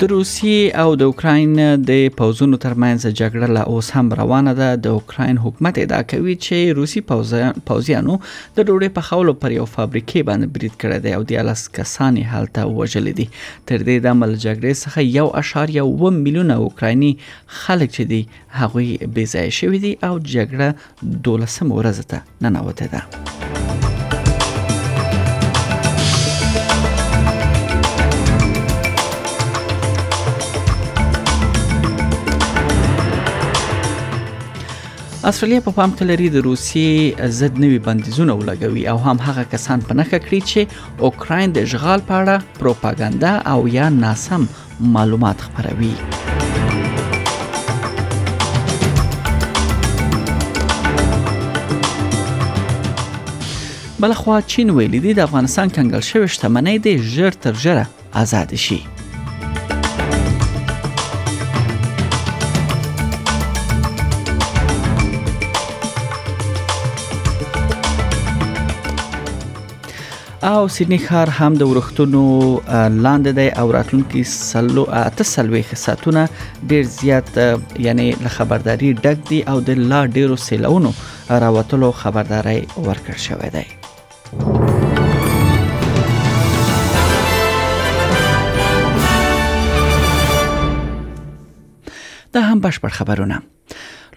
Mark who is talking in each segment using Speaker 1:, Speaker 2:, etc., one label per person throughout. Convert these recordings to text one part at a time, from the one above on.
Speaker 1: د روسیې او د اوکراین د پوځونو ترمنځ جګړه لا اوس هم روانه ده د اوکراین حکومت ادعا کوي چې روسی پوځیانو د ډوډۍ په خولو پر یو فابریکې باندې برید کړی دی او د الاس کسان یې حالت وژل دي تر دې د عمل جګړې څخه یو اشار یو و میلیون اوکرایني خلک چې دي هغوی بې ځای شوی دي او جګړه 12 ورځ ته ننوتې ده. استرالیا په پام کې لري د روسیې ضد نوي بندیزونه ولګوي او هم هغه کسان په نخښه کړی چې اوکراین د اشغال په اړه پروپاګاندا او یا ناسم معلومات خبروي بلخوا چین ویلي دی د افغانستان کنګل شوې شتمنۍ دې ژر تر ژره آزاد شي او سیدنی ښار هم د ورښتونو لاندې دی او راتلونکي سلو اته سلويخ ساتونه ډیر زیات یعنی له خبرداري ډک دی او د لا ډیرو سیلونو راوتلو خبرداري ورکړ شوې ده دا هم بشپړ خبرونه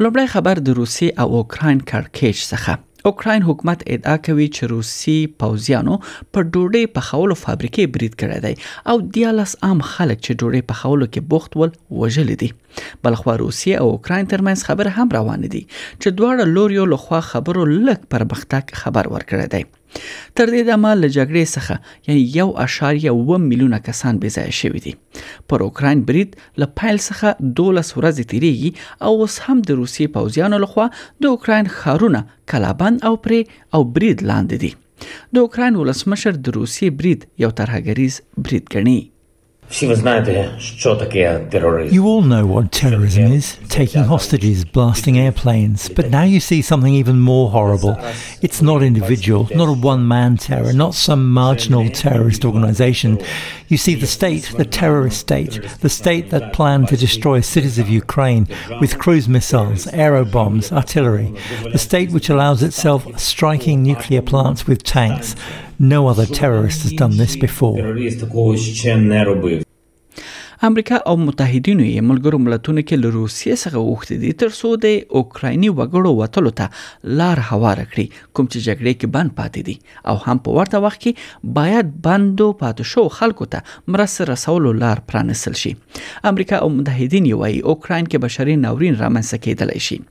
Speaker 1: لومړی خبر د روسیې او اوکراین کړکېچ څخه اوکراین حکومت ادعا کوي چې روسي پوځیانو په ډوډۍ پخولو فابریکې برید کړی دی او دیالس عام خلک چې ډوډۍ پخولو کې بوخت ول وژل دي بلخوا روسیه او اوکراین ترمنځ خبره هم روان دي چې دواړه لوري له خوا خبرو لږ پرمختګ خبر ورکړی دی تر دې دمه له جګړې څخه یعنی یو اشاریه و میلیونه کسان بې ځایه شوي دي پر اوکراین برید له پیل څخه دولس ورځې تیریږي او اوس هم د روسیې پوځیانو لخوا د اوکراین ښارونه کلابند او پرې او برید لاندې دي د اوکراین ولسمشر د روسیې برید یو ترهګریز برید ګڼي
Speaker 2: You
Speaker 3: all know what terrorism is taking hostages, blasting airplanes. But now you see something even more horrible. It's not individual, not a one man terror, not some marginal terrorist organization. You see the state, the terrorist state, the state that planned to destroy cities of Ukraine with cruise missiles, aero bombs, artillery, the state which allows itself striking nuclear plants with tanks No other terrorist has done this before.
Speaker 1: امریکا او متحدینو یې ملګرو ملتونو کې له روسیې څخه وغوښتي دي ترڅو د اوکرایني وګړو وتلو ته لار هواره کړي کوم چې جګړې کې بند پاتې دي او هم په ورته وخت کې باید بندو پاتې شو خلکو ته مرسته رسولو لار پرانستل شي امریکا او متحدین یې وایي اوکراین کې بشري ناورین رامنځته کېدلی شي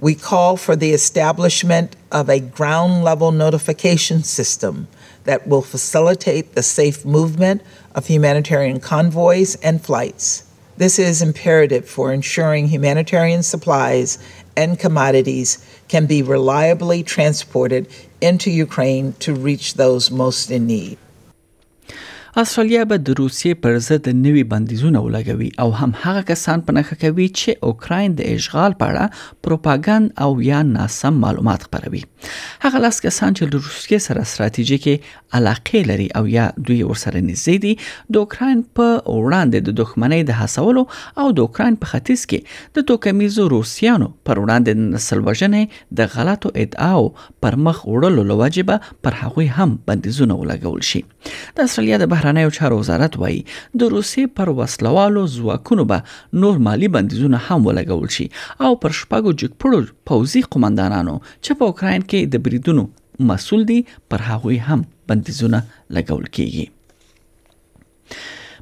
Speaker 4: We call for the establishment of a ground level notification system that will facilitate the safe movement of humanitarian convoys and flights. This is imperative for ensuring humanitarian supplies and commodities can be reliably transported into Ukraine to reach those most in need.
Speaker 1: استرالیا به د روسیې پر ضد نوي بندیزونه ولګوي او هم هغه کسان په نخښه کوي چې اوکراین د اشغال په اړه پروپاګاند او یا ناسم معلومات خپروي هغه لاس کسان چې د روسیې سره ستراتیژیکي علاقې لري او یا دوی ورسره نږدې دي د اوکراین په وړاندې د دښمنۍ د حسولو او د اوکراین په ختیځ کې د توکمیزو روسیانو پر وړاندې د نسل وژنې د غلطو ادعاو پر مخ وړلو له وجې به پر هغوی هم بندیزونه ولګول شي د استرالیا د بهرنیو چارو وزارت وایي د روسیې پر وسلوالو ځواکونو به نور مالی بندیزونه هم ولګول شي او پر شپږو جګپړو پوځي قومندانانو چې په اوکراین کې د بریدونو مسول دي پر هغوی هم بندیزونه لګول کیږي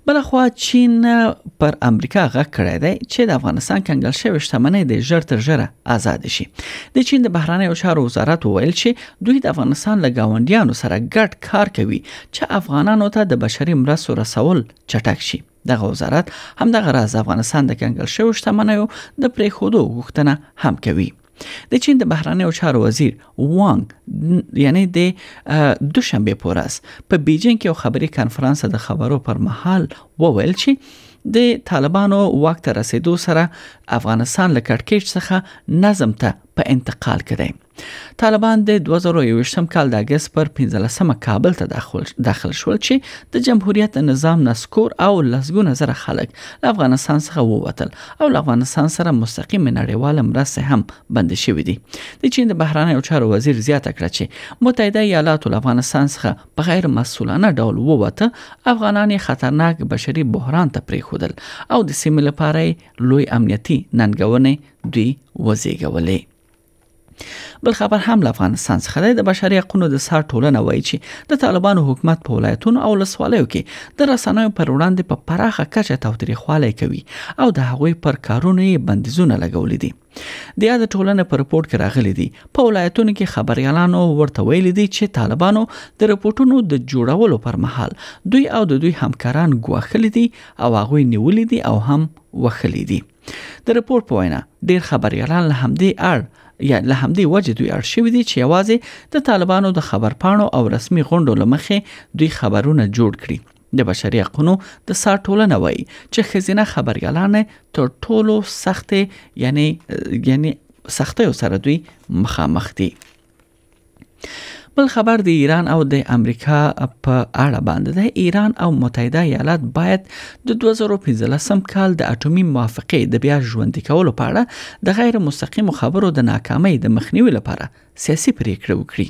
Speaker 1: بلخوا چین پر امریکا غږ کړی دی چې د افغانستان کنګل شوی شتمنۍ د ژر تر ژره آزاد شي د چین د بهرانیو چارو وزارت وویل چې دوی د افغانستان له گاونډیانو سره ګډ کار کوي چې افغانانو ته د بشري مرستو رسول چټک شي دغه وزارت همدغه راز افغانستان د کنګل شوی شتمنۍ د پریخودو غوښتنه هم کوي د چین د بهرنیو چارو وزیر وانګ یعنی د دوشنبه په ورځ په بیجینګ کې یو خبري کانفرنس د خبرو پر مهال وویل چې د طالبانو واک ته رسیدو سره افغانستان له کټکیچ څخه نظم ته په انتقال کړي طالبان د 2021 کال د اگست پر 15مه کابل ته داخل داخل شول چې د جمهوریت نظام نسکور او لسګونه زره خلک له افغانستان څخه ووتل او له افغانستان سره مستقیمې نړیواله مرستې هم بندې شوې دي د چین د بهرنیو چارو وزیر زیاته کړه چې متحده ایالاتو له افغانستان څخه په غیر مسولانه ډول ووته افغانان یې خطرناک بشري بحران ته پریښودل او د سیمې لپاره لوی امنیتي ننګونې دوی وزېږولې بل خبر هم له افغانستان څخه دی د بشري حقوقو د سر ټولنه وایي چې د طالبانو حکومت په ولایتونو او لسوالیو کې د رسنیو پر وړاندې په پراخه کچه تاوتریخوالی کوي او د هغوی پر کارونو یې بندیزونه لګولې دي د یاد ټولنې په رپورت کې راغلي دي په ولایتونو کې خبريالانو ورته ویل دي چې طالبانو د رپورټونو د جوړولو پر مهال دوی او د دوی همکاران ګواښلي دي او هغه نیولې دي او هم وخلې دي د رپورت په وینا ډیر خبريالان له همدې اړ یا له همدې وجې دوی اړ شوي دي چې یوازې د طالبانو د خبرپاڼو او رسمي غونډو لمخې دوی خبرونه جوړ کړي د بشري حقوقو د سار ټولنه وایي چې خزینه خبريالان تر ټولو سخت یعنی یعنی سختیو سره دوی مخامخ دي بل خبر د ایران او د امریکا په اړه باندې ده ایران او متحده ایالات باید د 2015 کال د اټومي موافقې د بیا ژوندۍ کولو په اړه د غیر مستقیم خبرو د ناکامۍ د مخنیوي لپاره سیاسي پریکړه وکړي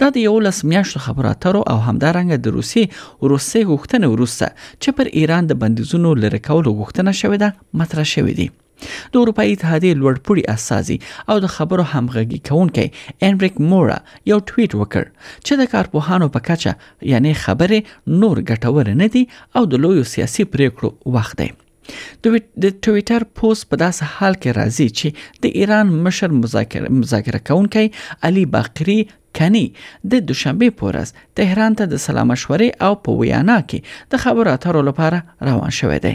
Speaker 1: دا د یو لس میاشتو خبرو اترو او همدارنګه د روسي روسي غوښتنه ورسته چې پر ایران د بندیزونو لری کولو غوښتنه شوې ده مطرح شوې دي د اروپایي اتحادیې لوړپوړي استازي او د خبرو همغږي کوونکی انریک مورا یو ټویټ وکړ چې د کارپوهانو په کچه یعنی خبرې نور ګټور نه دي او د لویو سیاسي پریکړو وخت دی د ټویټر پوسټ په داسې حال کې راځي چې د ایران مشر مذاکره کوونکی علي باقری کنی د دوشنبه پورز تهران ته د سلام مشورې او په ویانا کې د خبرو اترو لپاره روان شوی دی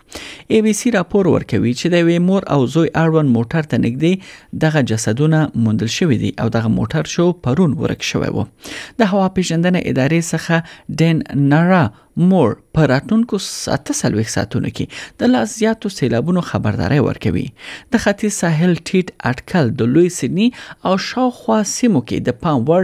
Speaker 1: ای بي سي راپور ورکوي چې د یوې مور او زوی اړوند موټر ته نږدې دغه جسدونه موندل شوي دي او دغه موټر شو پرون ورک شوی و د هوا پیژندنې ادارې څخه ډین نارا مور په راتلونکو اته څلوېښت ساعتونو کې د لا زیاتو سیلابونو خبرداری ورکوي د ختیځ ساحل ټیټ اټکل د لوی سیدني او شاوخوا سیمو کې د پام وړ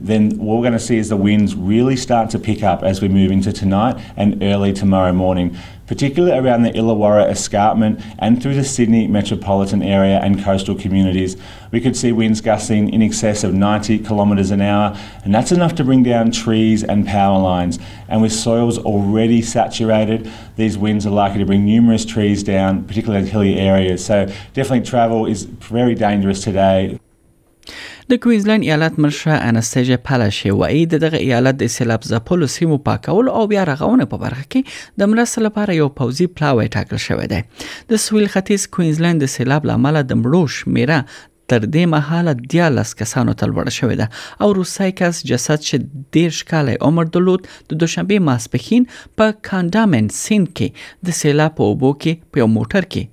Speaker 2: Then what we're going to see is the winds really start to pick up as we move into tonight and early tomorrow morning particularly around the Illawarra Escarpment and through the Sydney metropolitan area and coastal communities. We could see winds gusting in excess of 90 kilometres an hour, and that's enough to bring down trees and power lines. And with soils already saturated, these winds are likely to bring numerous trees down, particularly in hilly areas. So, definitely travel is very dangerous today.
Speaker 1: د کوینزلند ایالت مشره انستیجه پلشې وایي د دغه ایالت د سیلاب ځپلو سیمو پاکولو او بیا رغونې په برخه کې د مرستې لپاره یو پوځي پلاوی ټاکل شوی دی د سویل ختیځ کوینزلند د سیلاب لامل د مړو شمیره تر دې مهاله 14 کسانو ته لوړه شوې ده او روسي کس جسد چې ډیر ښکاله عمر درلود د دوشنبه ماسپښین په کانډامن سین کې د سیلا په اوبو کې په یو موټر کې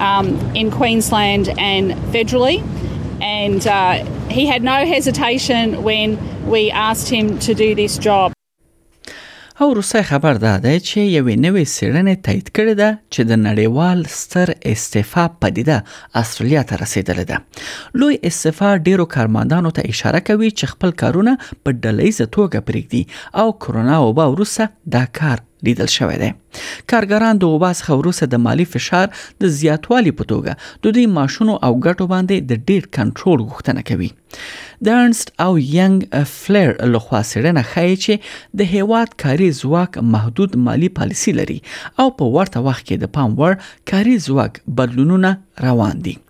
Speaker 5: um, in Queensland and federally. And uh, he had no hesitation when we asked him to do this job.
Speaker 1: او وروستی خبر دا دی چې یوې نوې څېړنې تایید کړې ده چې د نړیوال ستر استعفا پدیده استرالیا ته رسیدلې ده لوی استعفا ډیرو کارمندانو ته اشاره کوي چې خپل کارونه په ډلهییزه توګه پرېږدي او کرونا وبا وروسته دا کار لیدل شوې ده کارګران د اوبا څخه وروسته د مالی فشار د زیاتوالي په توګه د دې ماشونو او ګټو باندې د ډیر کنټرول غوښتنه کوي د ارنست او ینګ فلر لخوا سړنه ښایي چې د هیواد کاري ځواک محدود مالی پالیسی لري او په ورته وخت کې د پام وړ کاري ځواک بدلونونه روان دي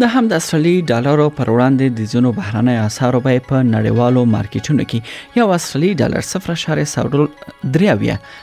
Speaker 1: د هم د اصلي ډالرو پر وړاندې د ځینو بهرنۍ اسعارو بیې په نړیوالو مارکیټونو کې یو اصلي ډالر 0.3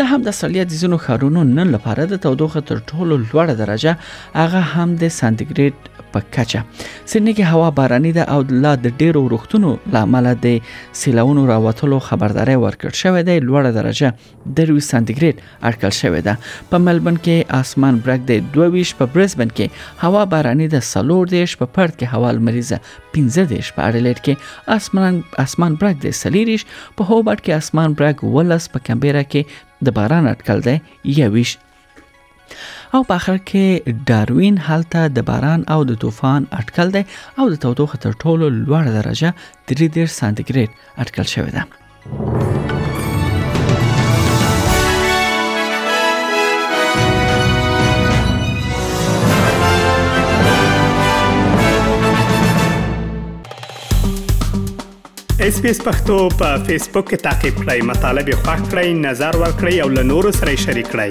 Speaker 1: د هم د استرالیا د ځینو ښارونو نن لپاره د تودوخه تر ټولو لوړه درجه هغه هم د سانتیګریډ په کچه سیدنی کې هوا باراني ده او لا د ډیرو ورښتونو لامل د سیلاونو راوتلو خبرداري ورکړ شوې ده لوړه درجه د 20 سانتیګریډ اټکل شوې ده په ملبن کې اسمان برګ دی 22 په برزبن کې هوا باراني ده سلور دیش په پرت کې هوا لمریزه پنځه دېرش په اډلېټ کې اسمان اسمان برګ دی سلیریش په هوبرټ کې اسمان برګ ولس په کمبيرا کې د باران اټکل دی یویش او په اخر کې داروین هلته د باران او د طوفان اټکل دی او د تودوخه تر ټولو لوړه درجه 3 سانتیګریډ اټکل شوې ده
Speaker 6: اس پی اس پختو په فیسبوک کې تا کې پلی مطلب یو فاک کړئ نظر ور کړئ او له نورو سره شریک کړئ